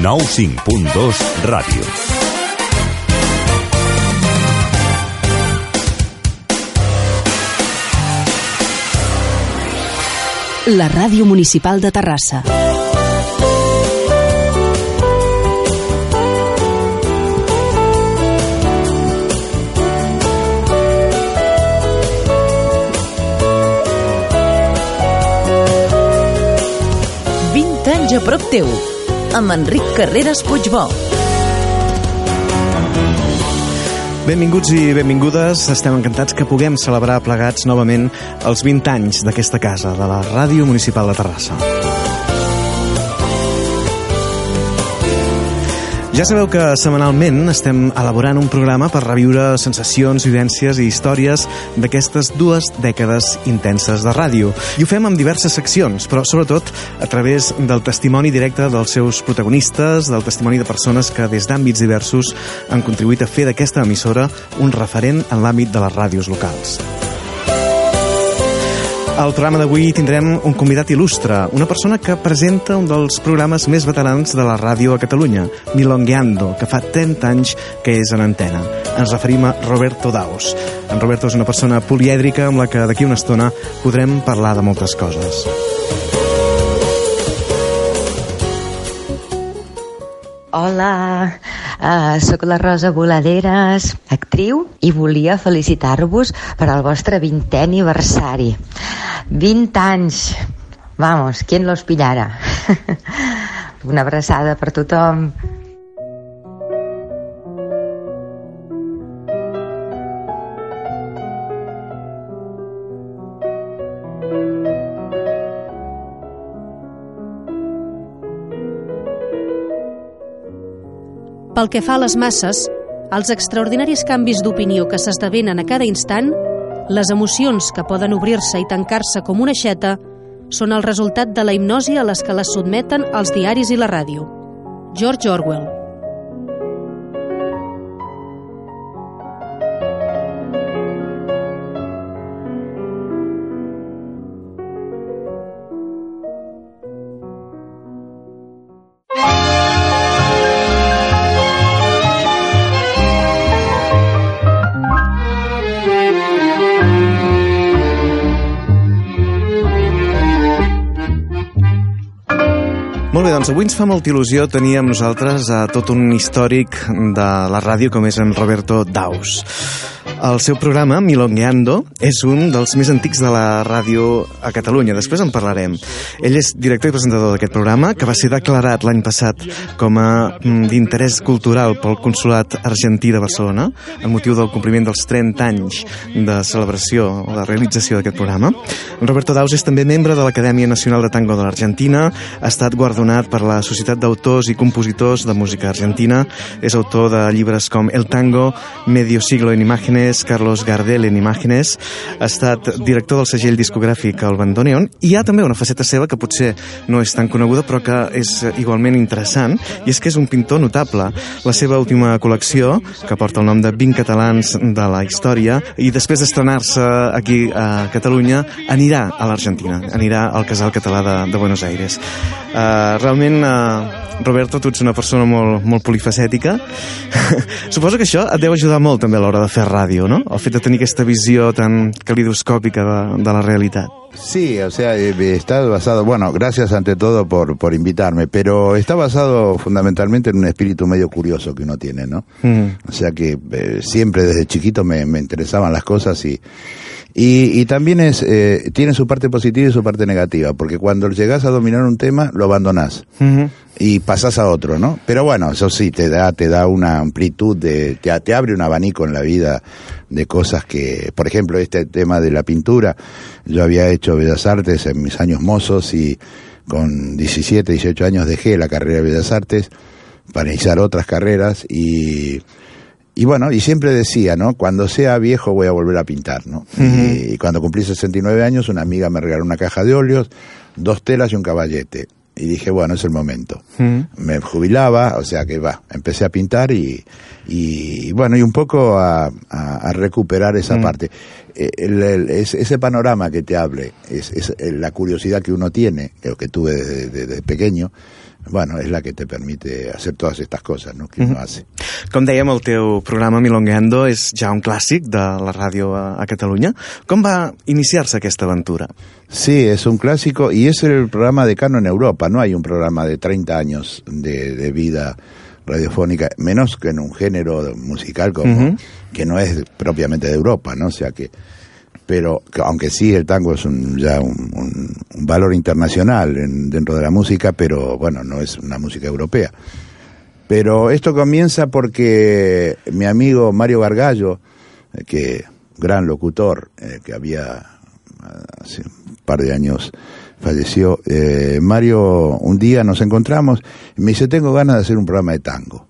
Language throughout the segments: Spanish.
95.2 Ràdio. La ràdio municipal de Terrassa. a prop teu, amb Enric Carreras Puigbó. Benvinguts i benvingudes. Estem encantats que puguem celebrar plegats novament els 20 anys d'aquesta casa, de la Ràdio Municipal de Terrassa. Ja sabeu que setmanalment estem elaborant un programa per reviure sensacions, vivències i històries d'aquestes dues dècades intenses de ràdio. I ho fem amb diverses seccions, però sobretot a través del testimoni directe dels seus protagonistes, del testimoni de persones que des d'àmbits diversos han contribuït a fer d'aquesta emissora un referent en l'àmbit de les ràdios locals. Al programa d'avui tindrem un convidat il·lustre, una persona que presenta un dels programes més veterans de la ràdio a Catalunya, Milongueando, que fa 30 anys que és en antena. Ens referim a Roberto Daus. En Roberto és una persona polièdrica amb la que d'aquí una estona podrem parlar de moltes coses. Hola, uh, sóc la Rosa Voladeres, actriu, i volia felicitar-vos per al vostre 20è aniversari. 20 anys! Vamos, ¿quién los pillara? Una abraçada per tothom. Pel que fa a les masses, els extraordinaris canvis d'opinió que s'esdevenen a cada instant, les emocions que poden obrir-se i tancar-se com una xeta, són el resultat de la hipnosi a les que les sotmeten els diaris i la ràdio. George Orwell doncs avui ens fa molta il·lusió tenir amb nosaltres a tot un històric de la ràdio com és en Roberto Daus. El seu programa, Milongueando, és un dels més antics de la ràdio a Catalunya. Després en parlarem. Ell és director i presentador d'aquest programa, que va ser declarat l'any passat com a mm, d'interès cultural pel Consulat Argentí de Barcelona, en motiu del compliment dels 30 anys de celebració o de realització d'aquest programa. Roberto Daus és també membre de l'Acadèmia Nacional de Tango de l'Argentina, ha estat guardonat per la Societat d'Autors i Compositors de Música Argentina, és autor de llibres com El Tango, Medio Siglo en Imágenes, Carlos Gardel en Imágenes, ha estat director del segell discogràfic El Bandoneon, i hi ha també una faceta seva que potser no és tan coneguda però que és igualment interessant, i és que és un pintor notable. La seva última col·lecció, que porta el nom de 20 catalans de la història, i després d'estrenar-se aquí a Catalunya, anirà a l'Argentina, anirà al Casal Català de, de Buenos Aires. Uh, realment, uh, Roberto, tu ets una persona molt, molt polifacètica. Suposo que això et deu ajudar molt també a l'hora de fer ràdio, ¿no? El fet de tenir aquesta visió tan calidoscòpica de, de la realitat. Sí, o sea, eh, está basado, bueno, gracias ante todo por, por invitarme, pero está basado fundamentalmente en un espíritu medio curioso que uno tiene, ¿no? Mm. O sea que eh, siempre desde chiquito me, me interesaban las cosas y, Y, y también es, eh, tiene su parte positiva y su parte negativa, porque cuando llegas a dominar un tema, lo abandonás. Y pasás a otro, ¿no? Pero bueno, eso sí, te da, te da una amplitud de, te, te abre un abanico en la vida de cosas que, por ejemplo, este tema de la pintura, yo había hecho Bellas Artes en mis años mozos y con 17, 18 años dejé la carrera de Bellas Artes para iniciar otras carreras y, y bueno, y siempre decía, ¿no? Cuando sea viejo voy a volver a pintar, ¿no? y, y, cuando cumplí 69 años, una amiga me regaló una caja de óleos, dos telas y un caballete. Y dije, bueno, es el momento. Me jubilaba, o sea que va, empecé a pintar y, y bueno, y un poco a, a, a recuperar esa parte. Eh, el, el, es, ese panorama que te hable, es, es, la curiosidad que uno tiene, lo que tuve desde, desde pequeño, bueno, és la que te permite hacer todas estas cosas ¿no? que uno mm -hmm. hace. Com dèiem, el teu programa Milongueando és ja un clàssic de la ràdio a, a Catalunya. Com va iniciar-se aquesta aventura? Sí, es un clásico y es el programa decano en Europa. No hay un programa de 30 años de, de vida radiofónica, menos que en un género musical como uh -huh. que no es propiamente de Europa, ¿no? O sea que pero aunque sí el tango es un, ya un, valor internacional en, dentro de la música, pero bueno, no es una música europea. Pero esto comienza porque mi amigo Mario Gargallo, eh, que gran locutor, eh, que había hace un par de años falleció, eh, Mario, un día nos encontramos y me dice, tengo ganas de hacer un programa de tango.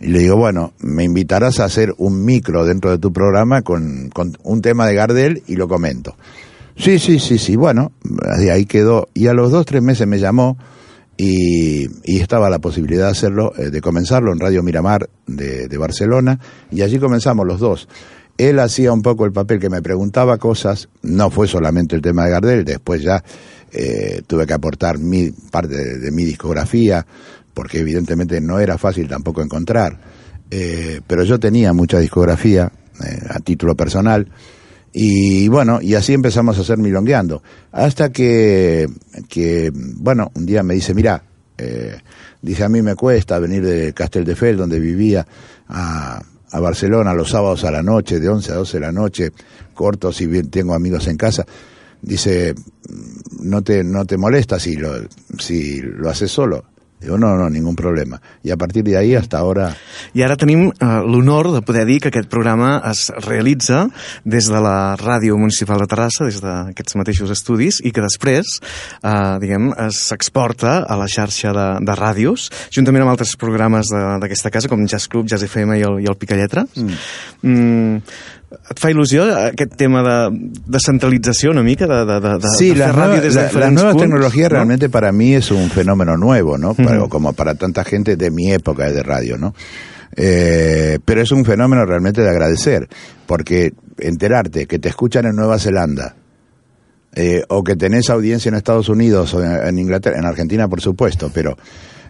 Y le digo, bueno, me invitarás a hacer un micro dentro de tu programa con, con un tema de Gardel y lo comento. Sí, sí, sí, sí, bueno, ahí quedó. Y a los dos, tres meses me llamó y, y estaba la posibilidad de hacerlo, eh, de comenzarlo en Radio Miramar de, de Barcelona y allí comenzamos los dos él hacía un poco el papel que me preguntaba cosas, no fue solamente el tema de Gardel, después ya eh, tuve que aportar mi parte de, de, mi discografía, porque evidentemente no era fácil tampoco encontrar, eh, pero yo tenía mucha discografía eh, a título personal, y bueno, y así empezamos a hacer milongueando, hasta que, que bueno, un día me dice, mira, eh, dice, a mí me cuesta venir de Casteldefels, donde vivía, a a Barcelona los sábados a la noche, de 11 a 12 de la noche, corto si bien tengo amigos en casa. Dice, no te, no te molesta si lo, si lo haces solo. Digo, no, no, ningún problema. I a partir d'ahir hasta ara... I ara tenim uh, l'honor de poder dir que aquest programa es realitza des de la Ràdio Municipal de Terrassa, des d'aquests mateixos estudis, i que després, uh, diguem, s'exporta a la xarxa de, de ràdios, juntament amb altres programes d'aquesta casa, com Jazz Club, Jazz FM i el, i el Picalletra. Mm. Mm, et fa il·lusió aquest tema de, de centralització una mica de, de, de, sí, de la, nueva, la, la tecnología ¿no? realmente para mí es un fenómeno nuevo, ¿no? Uh -huh. Como para tanta gente de mi época de radio, ¿no? Eh, pero es un fenómeno realmente de agradecer, porque enterarte que te escuchan en Nueva Zelanda, eh, o que tenés audiencia en Estados Unidos o en, en Inglaterra, en Argentina por supuesto, pero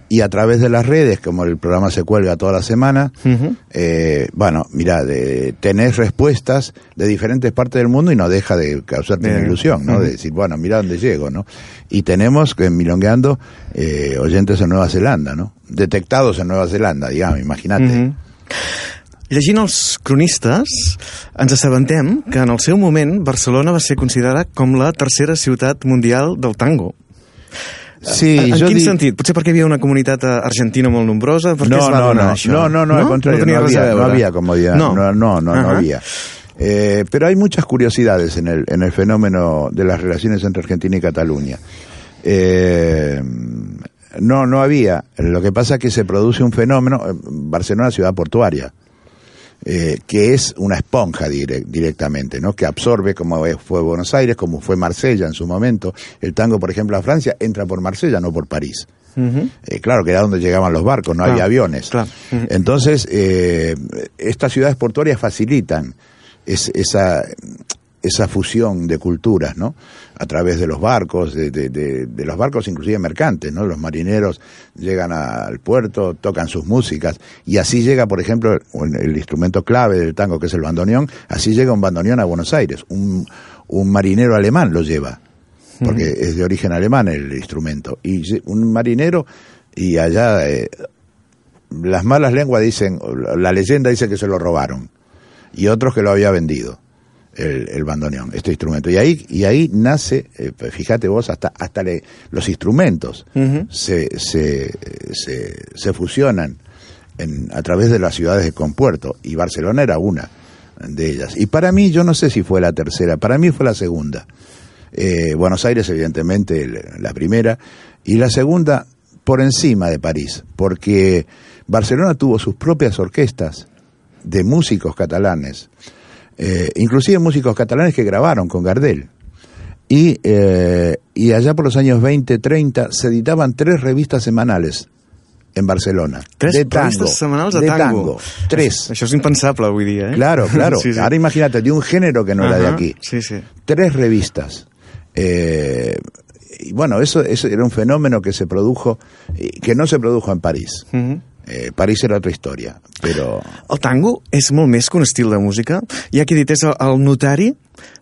y a través de las redes, como el programa se cuelga toda la semana, uh -huh. eh, bueno, mira, de, tenés respuestas de diferentes partes del mundo y no deja de causarte una ilusión, ¿no? Uh -huh. De decir, bueno, mira dónde llego, ¿no? Y tenemos que Milongueando eh, oyentes en Nueva Zelanda, ¿no? Detectados en Nueva Zelanda, digamos, imagínate. Llegint els cronistes, ens assabentem que en el seu moment Barcelona va ser considerada com la tercera ciutat mundial del tango. Sí, en jo quin dic... sentit? Potser perquè hi havia una comunitat eh, argentina molt nombrosa? Per què no, es va no, donar no, això? no, no, no, al contrario, no, no, había, no había comodidad, no, no, no, no, había. Eh, pero hay muchas curiosidades en el, en el fenómeno de las relaciones entre Argentina y Cataluña. Eh, no, no había. Lo que pasa es que se produce un fenómeno. Barcelona, ciudad portuaria. Eh, que es una esponja dire directamente, ¿no? Que absorbe como fue Buenos Aires, como fue Marsella en su momento. El tango, por ejemplo, a Francia entra por Marsella, no por París. Uh -huh. eh, claro, que era donde llegaban los barcos, no claro, había aviones. Claro. Uh -huh. Entonces, eh, estas ciudades portuarias facilitan es, esa, esa fusión de culturas, ¿no? A través de los barcos, de, de, de, de, los barcos inclusive mercantes, ¿no? Los marineros llegan al puerto, tocan sus músicas, y así llega, por ejemplo, el, el instrumento clave del tango, que es el bandoneón, así llega un bandoneón a Buenos Aires, un, un marinero alemán lo lleva, porque uh -huh. es de origen alemán el instrumento, y un marinero, y allá eh, las malas lenguas dicen, la leyenda dice que se lo robaron, y otros que lo había vendido el, el bandoneón, este instrumento. Y ahí, y ahí nace, eh, fíjate vos, hasta, hasta le- los instrumentos se, se, se, se fusionan en, a través de las ciudades de compuerto, y Barcelona era una de ellas. Y para mí, yo no sé si fue la tercera, para mí fue la segunda. Eh, Buenos Aires, evidentemente, la primera, y la segunda por encima de París, porque Barcelona tuvo sus propias orquestas de músicos catalanes, eh, inclusive músicos catalanes que grabaron con Gardel. Y, eh, y allá por los años 20, 30 se editaban tres revistas semanales en Barcelona. Tres de tango. de, de tango. Tres. Això és impensable avui dia, eh? Claro, claro. Sí, sí. Ahora imagínate, de un género que no era de aquí. Sí, sí. Tres revistas. Eh, y bueno, eso, eso era un fenómeno que se produjo, que no se produjo en París. Eh, París era otra historia, pero El tango és molt més que un estil de música. Hi ha qui ha dit és el, el notari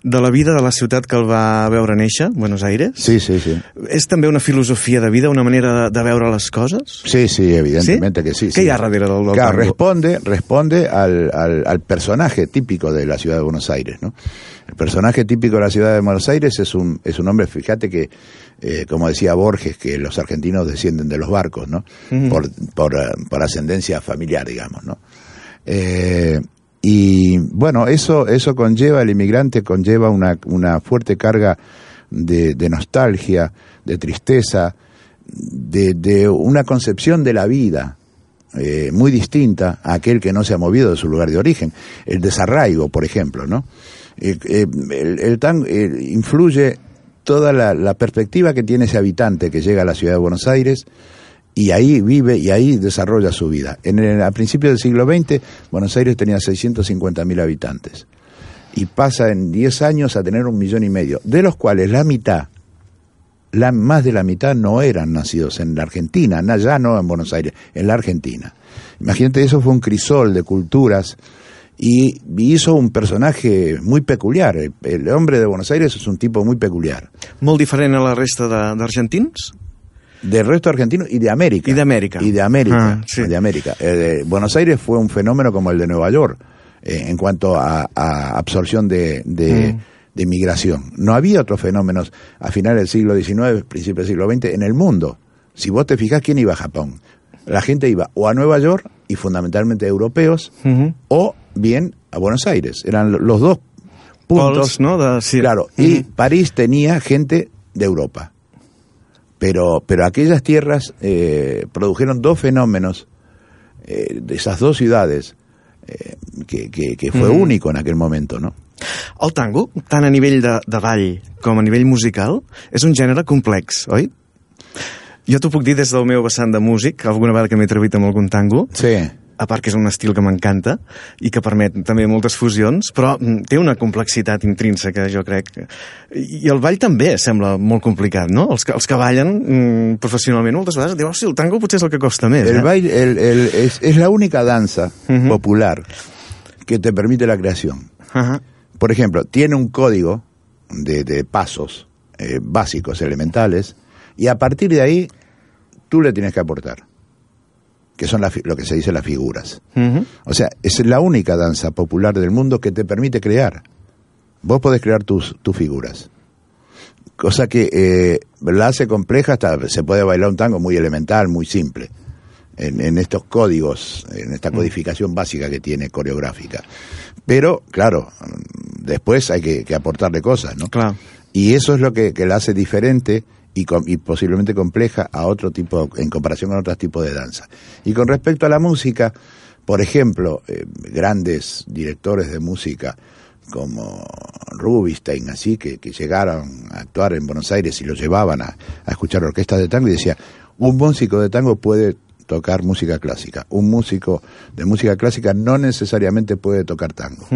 de la vida de la ciutat que el va veure néixer, Buenos Aires. sí, sí, sí. És també una filosofia de vida, una manera de, de veure les coses? Sí, sí, evidentemente ¿Sí? que sí. ¿Qué sí. hay darrere del- del Claro, tango? responde, responde al, al, al personaje típico de la ciudad de Buenos Aires, ¿no? El personaje típico de la ciudad de Buenos Aires es un, es un hombre, fíjate que, eh, como decía Borges, que los argentinos descienden de los barcos, ¿no? por, por, eh, por ascendencia familiar, digamos, ¿no? Eh, y bueno, eso, eso conlleva, el inmigrante conlleva una, una fuerte carga de, de nostalgia, de tristeza, de, de una concepción de la vida eh, muy distinta a aquel que no se ha movido de su lugar de origen. El desarraigo, por ejemplo, ¿no? Eh, el, el tango influye toda la, perspectiva que tiene ese habitante que llega a la ciudad de Buenos Aires y ahí vive y ahí desarrolla su vida. En el, a principios del siglo XX, Buenos Aires tenía 650.000 habitantes y pasa en 10 años a tener un millón y medio, de los cuales la mitad, la, más de la mitad no eran nacidos en la Argentina, na- ya no en Buenos Aires, en la Argentina. Imagínate, eso fue un crisol de culturas y, hizo un personaje muy peculiar. El, hombre de Buenos Aires es un tipo muy peculiar. Molt diferent a la resta de- d'argentins? Del resto argentino y de América. Y de América. Y de América. Ah, sí. De América. Eh, de- Buenos Aires fue un fenómeno como el de Nueva York eh, en cuanto a, a absorción de, de, Mm. de inmigración. No había otros fenómenos a finales del siglo XIX, principios del siglo XX en el mundo. Si vos te fijas, ¿quién iba a Japón? La gente iba o a Nueva York, y fundamentalmente europeos, o bien a Buenos Aires. Eran lo- los dos puntos. Pols, no? Sí. Claro, y. París tenía gente de Europa. Pero, pero aquellas tierras eh, produjeron dos fenómenos eh, de esas dos ciudades eh, que, que, que fue único en aquel momento, ¿no? El tango, tant a nivell de, de ball com a nivell musical, és un gènere complex, oi? Jo t'ho puc dir des del meu vessant de músic, alguna vegada que m'he atrevit amb algun tango, Sí. A part que és un estil que m'encanta i que permet també moltes fusions, però mm, té una complexitat intrínseca, jo crec. I el ball també sembla molt complicat, no? Els que, els que ballen mm, professionalment moltes vegades diuen, "Hosti, el tango potser és el que costa més, El eh?" baile el, el- es, es la única danza Ujú. popular que te permite la creación. Ajá. Por ejemplo, tiene un código de, de pasos eh, básicos, elementales, y a partir de ahí tú le tienes que aportar, que son fi- lo que se dice las figuras. O sea, es la única danza popular del mundo que te permite crear. Vos podés crear tus, tus figuras. Cosa que eh, la hace compleja, hasta se puede bailar un tango muy elemental, muy simple, en, en estos códigos, en esta codificación básica que tiene coreográfica. Pero, claro, después hay que, que aportarle cosas, ¿no? Clar. Y eso es lo que, que la hace diferente y, y posiblemente compleja a otro tipo, en comparación con otros tipos de danza. Y con respecto a la música, por ejemplo, eh, grandes directores de música como Rubinstein, así, que, que llegaron a actuar en Buenos Aires y lo llevaban a, escuchar orquestas de tango y decía, un músico de tango puede tocar música clásica, un músico de música clásica no necesariamente puede tocar tango.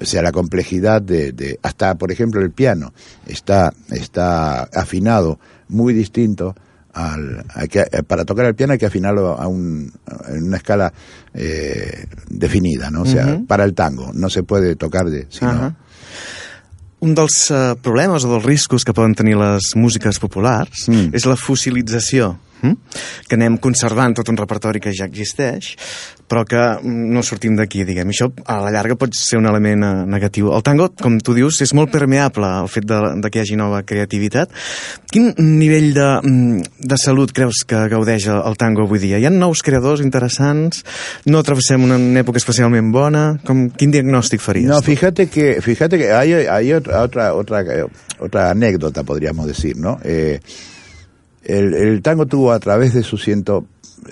O sea, la complejidad de, de- hasta por ejemplo el piano está, está afinado muy distinto al, que- eh, para tocar el piano hay que afinarlo a un, en una escala eh, definida, ¿no? O sea, Ujú. para el tango no se puede tocar de, sino, Ahà. Un dels uh, problemes o dels riscos que poden tenir les músiques populars Mm. és la fossilització hm? que anem conservant tot un repertori que ja existeix, però que no sortim d'aquí, diguem. Això a la llarga pot ser un element eh, negatiu. El tango, com tu dius, és molt permeable el fet de, de que hi hagi nova creativitat. Quin nivell de, mm, de salut creus que gaudeix el tango avui dia? Hi ha nous creadors interessants? No travessem una època especialment bona? Com, quin diagnòstic faries? No, fíjate que, fíjate que hay, hay otra, otra, otra, otra anécdota, podríamos decir, ¿no? Eh, el, el tango tuvo a través de su ciento,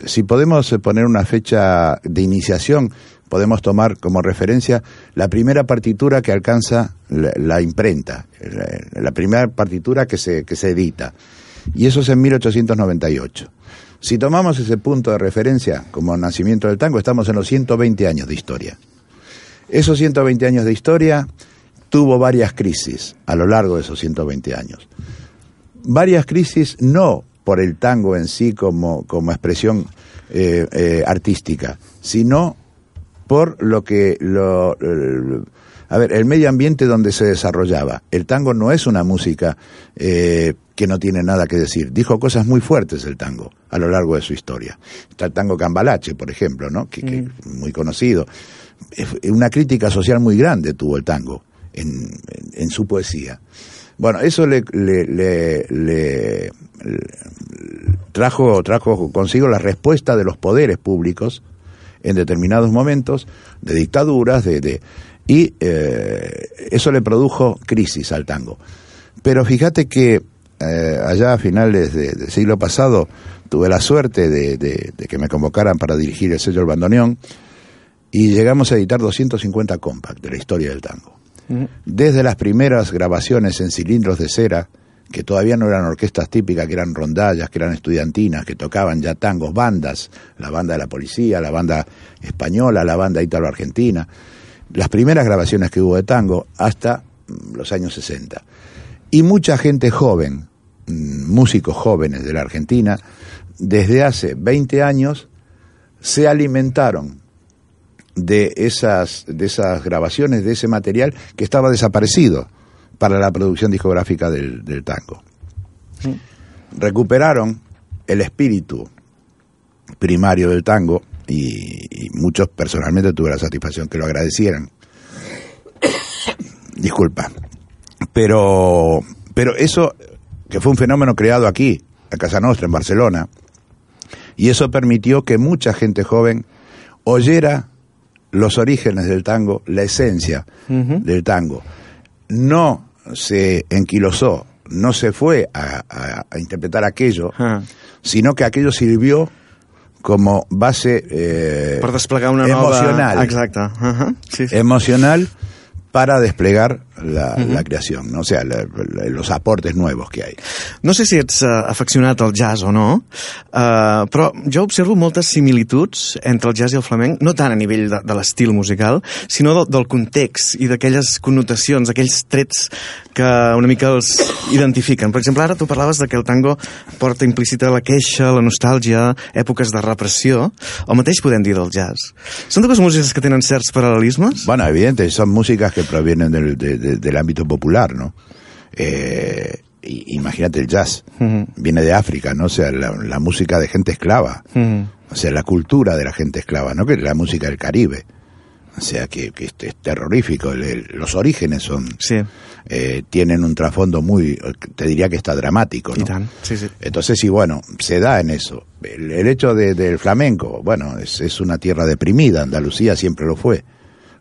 si podemos poner una fecha de iniciación, podemos tomar como referencia la primera partitura que alcanza la, la imprenta, la, la, primera partitura que se, que se edita. Y eso es en 1898. Si tomamos ese punto de referencia como nacimiento del tango, estamos en los 120 años de historia. Esos 120 años de historia tuvo varias crisis a lo largo de esos 120 años. Varias crisis no por el tango en sí como, como expresión eh, eh, artística, sino por lo que lo, el, a ver, el medio ambiente donde se desarrollaba. El tango no es una música eh, que no tiene nada que decir. Dijo cosas muy fuertes el tango a lo largo de su historia. Está el tango Cambalache, por ejemplo, ¿no? Que, que Mm. muy conocido. Una crítica social muy grande tuvo el tango en, en, en su poesía. Bueno, eso le, le, le, trajo, trajo consigo la respuesta de los poderes públicos en determinados momentos de dictaduras, de, de y eh, eso le produjo crisis al tango. Pero fíjate que eh, allá a finales de, del siglo pasado tuve la suerte de, de, de, que me convocaran para dirigir el sello El Bandoneón y llegamos a editar 250 compact de la historia del tango. Desde las primeras grabaciones en cilindros de cera, que todavía no eran orquestas típicas, que eran rondallas, que eran estudiantinas, que tocaban ya tangos, bandas, la banda de la policía, la banda española, la banda ítalo-argentina, las primeras grabaciones que hubo de tango hasta mm, los años 60. Y mucha gente joven, mm, músicos jóvenes de la Argentina, desde hace 20 años se alimentaron de esas, de esas grabaciones, de ese material que estaba desaparecido para la producción discográfica del, del tango. Sí. Recuperaron el espíritu primario del tango y, y, muchos personalmente tuve la satisfacción que lo agradecieran. Disculpa. Pero, pero eso, que fue un fenómeno creado aquí, en Casa Nostra, en Barcelona, y eso permitió que mucha gente joven oyera los orígenes del tango, la esencia uh -huh. del tango. No se enquilosó, no se fue a, a, a interpretar aquello, uh -huh. sino que aquello sirvió como base eh, per desplegar una emocional, nova... Exacte. Uh -huh. sí, sí. emocional para desplegar la, uh -huh. la creación, ¿no? o sea, la, la, los aportes nuevos que hay. No sé si ets uh, afeccionat al jazz o no, uh, però jo observo moltes similituds entre el jazz i el flamenc, no tant a nivell de, de l'estil musical, sinó del, del context i d'aquelles connotacions, aquells trets que una mica els identifiquen. Per exemple, ara tu parlaves de que el tango porta implícita la queixa, la nostàlgia, èpoques de repressió. El mateix podem dir del jazz. Són dues músiques que tenen certs paral·lelismes? Bueno, evidente, son músicas que provienen del, de, de, del ámbito popular, ¿no? Eh, imagínate el jazz, uh -huh. viene de África, ¿no? O sea, la, la música de gente esclava, uh -huh. o sea, la cultura de la gente esclava, ¿no? Que es la música del Caribe. O sea, que, que es, es, terrorífico. El, el, los orígenes son. Sí. Eh, tienen un trasfondo muy. Te diría que está dramático, ¿no? Sí, sí. Entonces, sí, bueno, se da en eso. El, el hecho de, del flamenco, bueno, es, es una tierra deprimida. Andalucía siempre lo fue.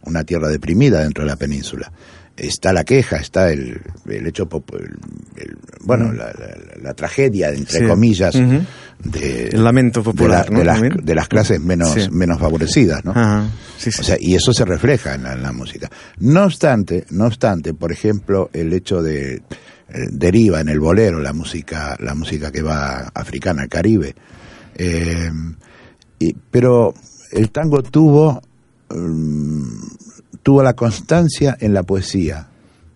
Una tierra deprimida dentro de la península está la queja, está el, el hecho, el, el, bueno, mm. la, la, la, tragedia, entre sí. comillas, uh -huh. de, el lamento popular, de, la, ¿no? de, las, de las, clases menos, sí. menos favorecidas, ¿no? -huh. sí, o sea, y eso se refleja en la, en la, música. No obstante, no obstante, por ejemplo, el hecho de eh, deriva en el bolero la música, la música que va africana, al Caribe, eh, y, pero el tango tuvo um, tuvo la constancia en la poesía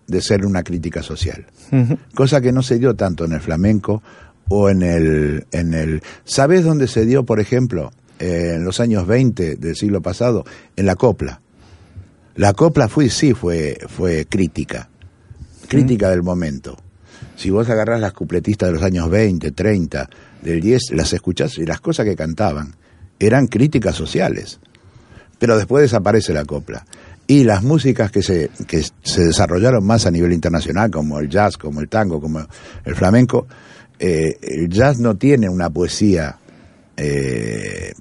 de ser una crítica social, uh -huh. cosa que no se dio tanto en el flamenco o en el, en el... ¿Sabes dónde se dio, por ejemplo, eh, en los años 20 del siglo pasado? En la copla. La copla fue, sí, fue, fue crítica, crítica uh -huh. del momento. Si vos agarrás las cupletistas de los años 20, 30, del 10, las escuchás y las cosas que cantaban eran críticas sociales. Pero después desaparece la copla. Y las músicas que se, que se desarrollaron más a nivel internacional, como el jazz, como el tango, como el flamenco, eh, el jazz no tiene una poesía eh,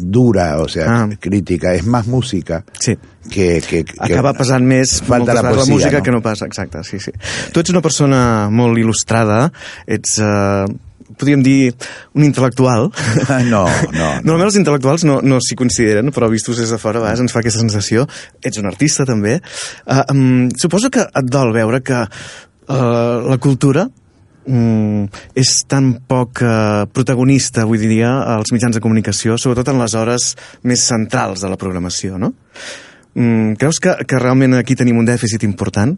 dura, o sea, Ah. crítica, es más música Sí. que... que, que Acaba pesant més Falta la poesia, música no? que no passa, exacte, sí, sí. Tu ets una persona molt il·lustrada, ets, eh, podríem dir, un intel·lectual. No, no, no. Normalment els intel·lectuals no, no s'hi consideren, però vistos des de fora a vegades ens fa aquesta sensació. Ets un artista, també. Uh, um, suposo que et dol veure que uh, la cultura mm, és tan poc uh, protagonista, avui dia, als mitjans de comunicació, sobretot en les hores més centrals de la programació, no? Mm, creus que, que realment aquí tenim un dèficit important?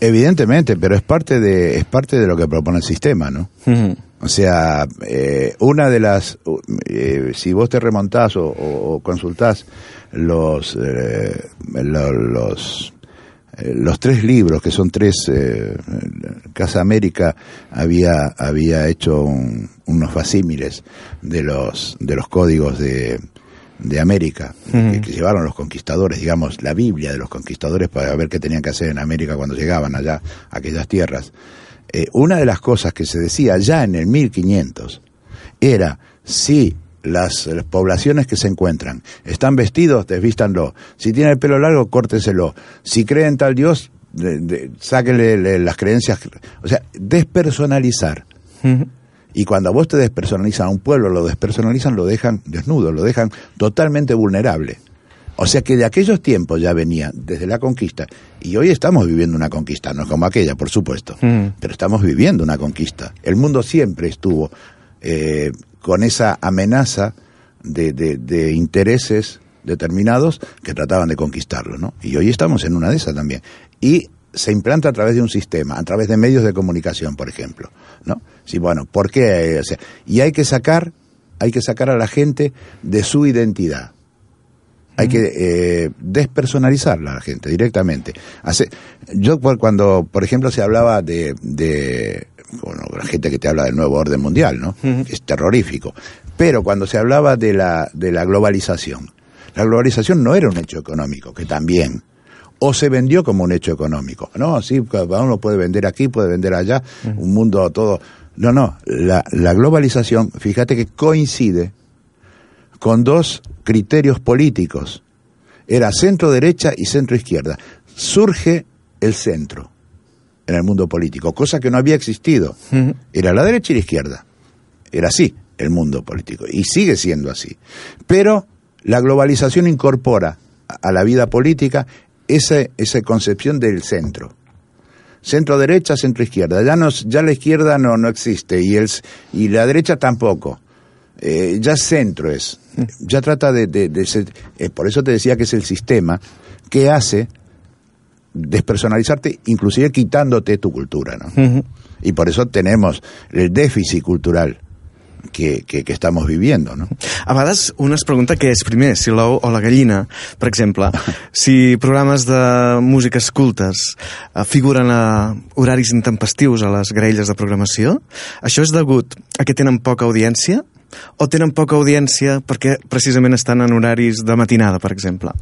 Evidentemente, pero es parte de, es parte de lo que propone el sistema, ¿no? Mm. O sea, eh, una de las, eh, si vos te remontás o, o- o consultás los, eh, lo- los, eh, los tres libros, que son tres, eh, Casa América había, había hecho un- unos facímiles de los, de los códigos de, de América, que, que llevaron los conquistadores, digamos, la Biblia de los conquistadores para ver qué tenían que hacer en América cuando llegaban allá a aquellas tierras. Eh, una de las cosas que se decía ya en el 1500 era si las, las poblaciones que se encuentran están vestidos, desvístanlo. Si tienen el pelo largo, córteselo. Si creen tal Dios, de- de- sáquenle le- las creencias. O sea, despersonalizar. Y cuando a vos te despersonalizan a un pueblo, lo despersonalizan, lo dejan desnudo, lo dejan totalmente vulnerable. O sea que de aquellos tiempos ya venía, desde la conquista, y hoy estamos viviendo una conquista, no es como aquella, por supuesto, Mm. pero estamos viviendo una conquista. El mundo siempre estuvo eh, con esa amenaza de, de- de intereses determinados que trataban de conquistarlo, ¿no? Y hoy estamos en una de esas también. Y se implanta a través de un sistema, a través de medios de comunicación, por ejemplo, ¿no? Sí, bueno, ¿por qué? O sea, y hay que sacar, hay que sacar a la gente de su identidad. Hay que eh, despersonalizarla a la gente directamente. Hace, yo cuando, por ejemplo, se hablaba de, de bueno, la gente que te habla del nuevo orden mundial, ¿no? Es terrorífico. Pero cuando se hablaba de la, de la globalización, la globalización no era un hecho económico, que también. O se vendió como un hecho económico. No, sí, cada uno puede vender aquí, puede vender allá, un mundo todo. No, no, la, la globalización, fíjate que coincide con dos criterios políticos. Era centro derecha y centro izquierda. Surge el centro en el mundo político, cosa que no había existido. Era la derecha y la izquierda. Era así el mundo político y sigue siendo así. Pero la globalización incorpora a- la vida política esa, esa concepción del centro. Centro derecha, centro izquierda. Ya, no, ya la izquierda no, no existe y, el, y la derecha tampoco. Eh, ya centro es. Ya trata de, de- de ser- eh, por eso te decía que es el sistema que hace despersonalizarte, inclusive quitándote tu cultura, ¿no? Y por eso tenemos el déficit cultural que, que, que estamos viviendo, ¿no? A vegades un es pregunta què és primer, si l'ou o la gallina. Per exemple, si programes de músiques cultes eh, figuren a horaris intempestius a les graelles de programació, això és degut a que tenen poca audiència o tenen poca audiència perquè precisament estan en horaris de matinada, per exemple?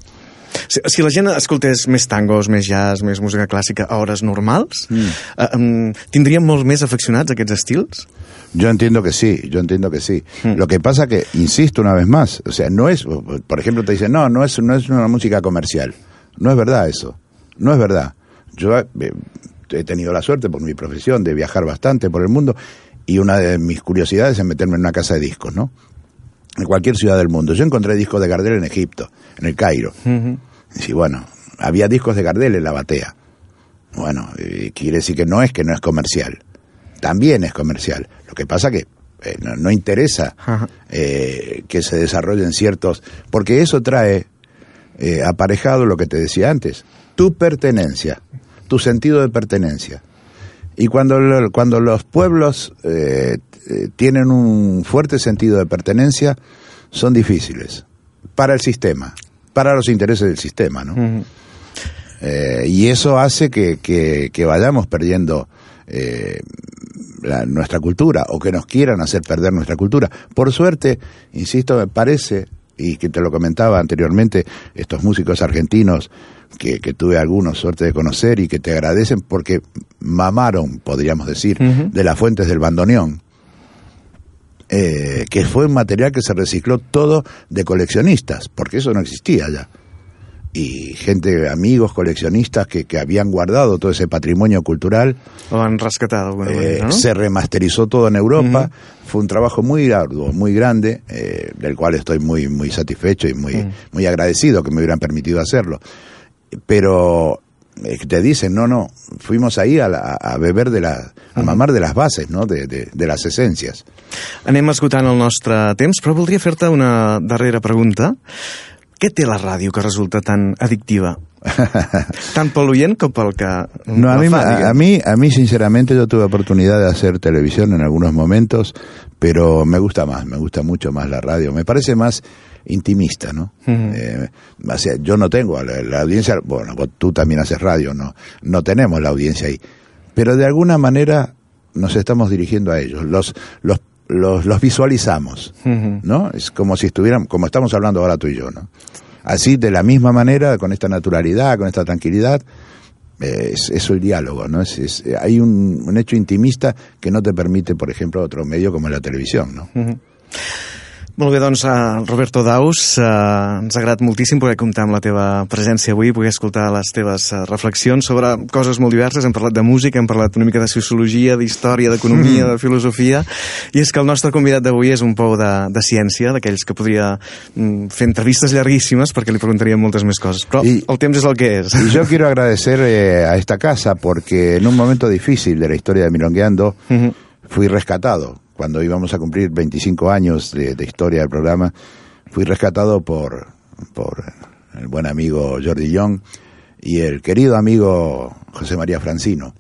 Si, si la gent escoltés més tangos, més jazz, més música clàssica a hores normals, mm. eh, em, tindríem molt més afeccionats a aquests estils? Yo entiendo que sí, yo entiendo que sí. Hmm. Lo que pasa que, insisto una vez más, o sea, no es, por ejemplo, te dicen, no, no es, no es una música comercial. No es verdad eso. No es verdad. Yo eh, he tenido la suerte por mi profesión de viajar bastante por el mundo y una de mis curiosidades es meterme en una casa de discos, ¿no? En cualquier ciudad del mundo. Yo encontré discos de Gardel en Egipto, en el Cairo. Y bueno, había discos de Gardel en la batea. Bueno, eh, quiere decir que no es que no es comercial. También es comercial. Lo que pasa que eh, no, no interesa eh, que se desarrollen ciertos... Porque eso trae eh, aparejado lo que te decía antes, tu pertenencia, tu sentido de pertenencia. Y cuando, lo- cuando los pueblos eh, eh, tienen un fuerte sentido de pertenencia, son difíciles para el sistema, para los intereses del sistema, ¿no? Eh, y eso hace que, que- que vayamos perdiendo eh, la- nuestra cultura o que nos quieran hacer perder nuestra cultura. Por suerte, insisto, me parece, y que te lo comentaba anteriormente, estos músicos argentinos que, que tuve algunos suerte de conocer y que te agradecen porque mamaron, podríamos decir, de las fuentes del bandoneón. Eh, que fue un material que se recicló todo de coleccionistas, porque eso no existía ya y gente, amigos, coleccionistas que, que habían guardado todo ese patrimonio cultural. Lo han rescatat d'alguna Eh, no? Se remasterizó todo en Europa. Fue un trabajo muy arduo, muy grande, eh, del cual estoy muy, muy satisfecho y muy, muy agradecido que me hubieran permitido hacerlo. Pero eh, te dicen, no, no, fuimos ahí a, la- a beber de la, a mamar de las bases, ¿no? De, de, de las esencias. Anem esgotant el nostre temps, però voldria fer-te una darrera pregunta. Què té la ràdio que resulta tan addictiva? Oient com pel que No, a mí, a, a mí, a mí sinceramente yo tuve oportunidad de hacer televisión en algunos momentos, pero me gusta más, me gusta mucho más la radio. Me parece más intimista, ¿no? Eh, o sea, yo no tengo la, la audiencia, bueno, vos- tú también haces radio, no, no tenemos la audiencia ahí, pero de alguna manera nos estamos dirigiendo a ellos, los, los, los, los visualizamos, ¿no? Es como si estuvieran, como estamos hablando ahora tú y yo, ¿no? Así, de la misma manera, con esta naturalidad, con esta tranquilidad, eh, es, es el diálogo, ¿no? Es, es- hay un, un hecho intimista que no te permite, por ejemplo, otro medio como la televisión, ¿no? Molt bé, doncs, uh, Roberto Daus, uh, ens ha agradat moltíssim poder comptar amb la teva presència avui, poder escoltar les teves uh, reflexions sobre coses molt diverses. Hem parlat de música, hem parlat una mica de sociologia, d'història, d'economia, de filosofia, i és que el nostre convidat d'avui és un pou de, de ciència, d'aquells que podria mm, fer entrevistes llarguíssimes perquè li preguntaríem moltes més coses. Però I- el temps és el que és. Y yo quiero agradecer eh, a esta casa porque en un momento difícil de la historia de Milongueando fui rescatado. Cuando íbamos a cumplir 25 años de, de historia del programa, fui rescatado por, por el buen amigo Jordi Young y el querido amigo José María Francino,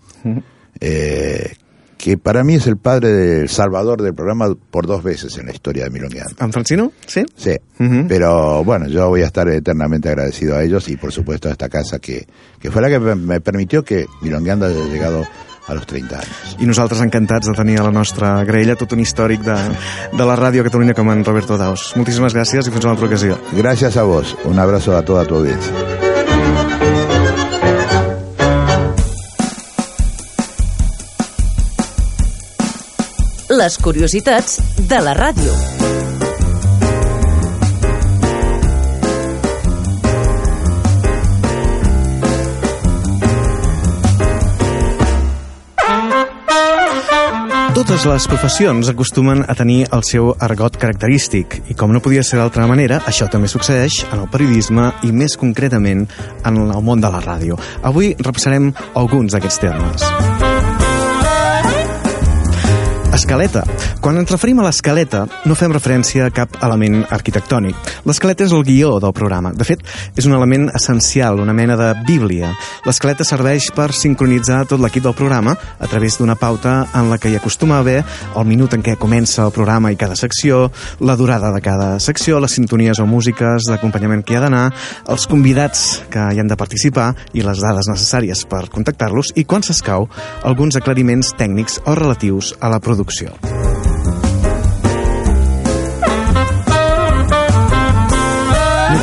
eh, que para mí es el padre del salvador del programa por dos veces en la historia de Milongueando. En Francino? Sí? Sí, pero bueno, yo voy a estar eternamente agradecido a ellos y por supuesto a esta casa que, que fue la que me- me permitió que Milongueando haya llegado a los 30 años. I nosaltres encantats de tenir a la nostra graella tot un històric de, de la ràdio a Catalunya com en Roberto Daus. Moltíssimes gràcies i fins a una altra ocasió. Gracias a vos, un abrazo a toda tu audiencia. Les curiositats de la ràdio. Totes les professions acostumen a tenir el seu argot característic i com no podia ser d'altra manera, això també succeeix en el periodisme i més concretament en el món de la ràdio. Avui repassarem alguns d'aquests termes. Escaleta. Quan ens referim a l'escaleta, no fem referència a cap element arquitectònic. L'escaleta és el guió del programa. De fet, és un element essencial, una mena de bíblia. L'escaleta serveix per sincronitzar tot l'equip del programa a través d'una pauta en la que hi acostuma a haver el minut en què comença el programa i cada secció, la durada de cada secció, les sintonies o músiques d'acompanyament que hi ha d'anar, els convidats que hi han de participar i les dades necessàries per contactar-los i, quan s'escau, alguns aclariments tècnics o relatius a la producció producció.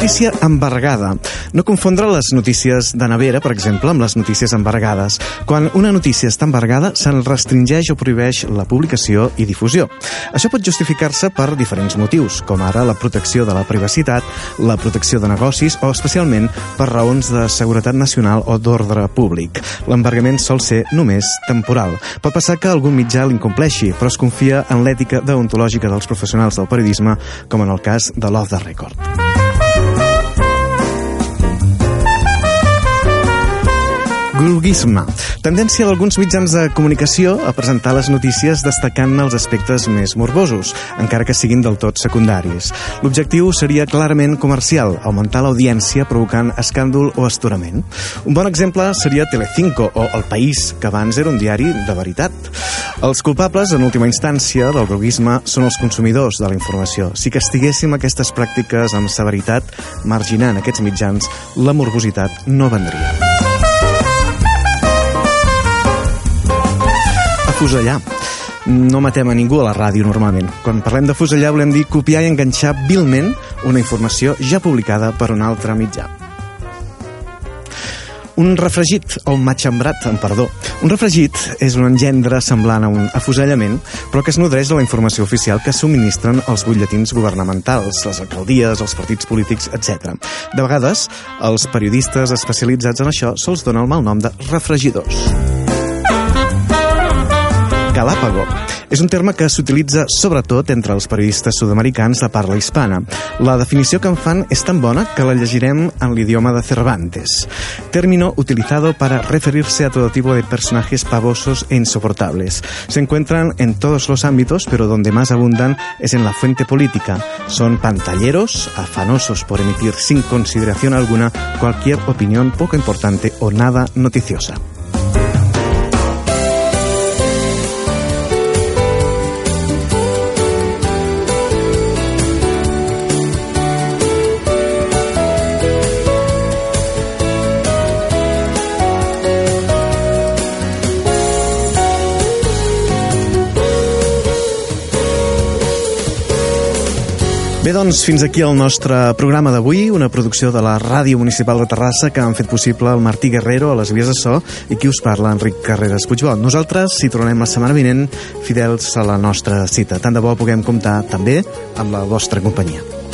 Notícia embargada. No confondre les notícies de nevera, per exemple, amb les notícies embargades. Quan una notícia està embargada, se'n restringeix o prohibeix la publicació i difusió. Això pot justificar-se per diferents motius, com ara la protecció de la privacitat, la protecció de negocis o especialment per raons de seguretat nacional o d'ordre públic. L'embargament sol ser només temporal. Pot passar que algun mitjà l'incompleixi, però es confia en l'ètica deontològica dels professionals del periodisme, com en el cas de l'Off the Record. Groguisme. Tendència d'alguns mitjans de comunicació a presentar les notícies destacant els aspectes més morbosos, encara que siguin del tot secundaris. L'objectiu seria clarament comercial, augmentar l'audiència provocant escàndol o astorament. Un bon exemple seria Telecinco o El País, que abans era un diari de veritat. Els culpables, en última instància, del groguisme són els consumidors de la informació. Si castiguéssim aquestes pràctiques amb severitat, marginant aquests mitjans, la morbositat no vendria. Afusellar. no matem a ningú a la ràdio normalment. Quan parlem de fusellar volem dir copiar i enganxar vilment una informació ja publicada per un altre mitjà. Un refregit, o un matxembrat, en perdó. Un refregit és un engendre semblant a un afusellament, però que es nodreix de la informació oficial que subministren els butlletins governamentals, les alcaldies, els partits polítics, etc. De vegades, els periodistes especialitzats en això se'ls dona el mal nom de refregidors. Galàpago és un terme que s'utilitza sobretot entre els periodistes sud-americans de parla hispana. La definició que en fan és tan bona que la llegirem en l'idioma de Cervantes. Término utilizado para referirse a todo tipo de personajes pavosos e insoportables. Se encuentran en todos los ámbitos, pero donde más abundan es en la fuente política. Son pantalleros, afanosos por emitir sin consideración alguna cualquier opinión poco importante o nada noticiosa. Bé, doncs, fins aquí el nostre programa d'avui, una producció de la Ràdio Municipal de Terrassa que han fet possible el Martí Guerrero a les vies de so i qui us parla, Enric Carreras Puigbó. Nosaltres hi tornem la setmana vinent fidels a la nostra cita. Tant de bo puguem comptar també amb la vostra companyia.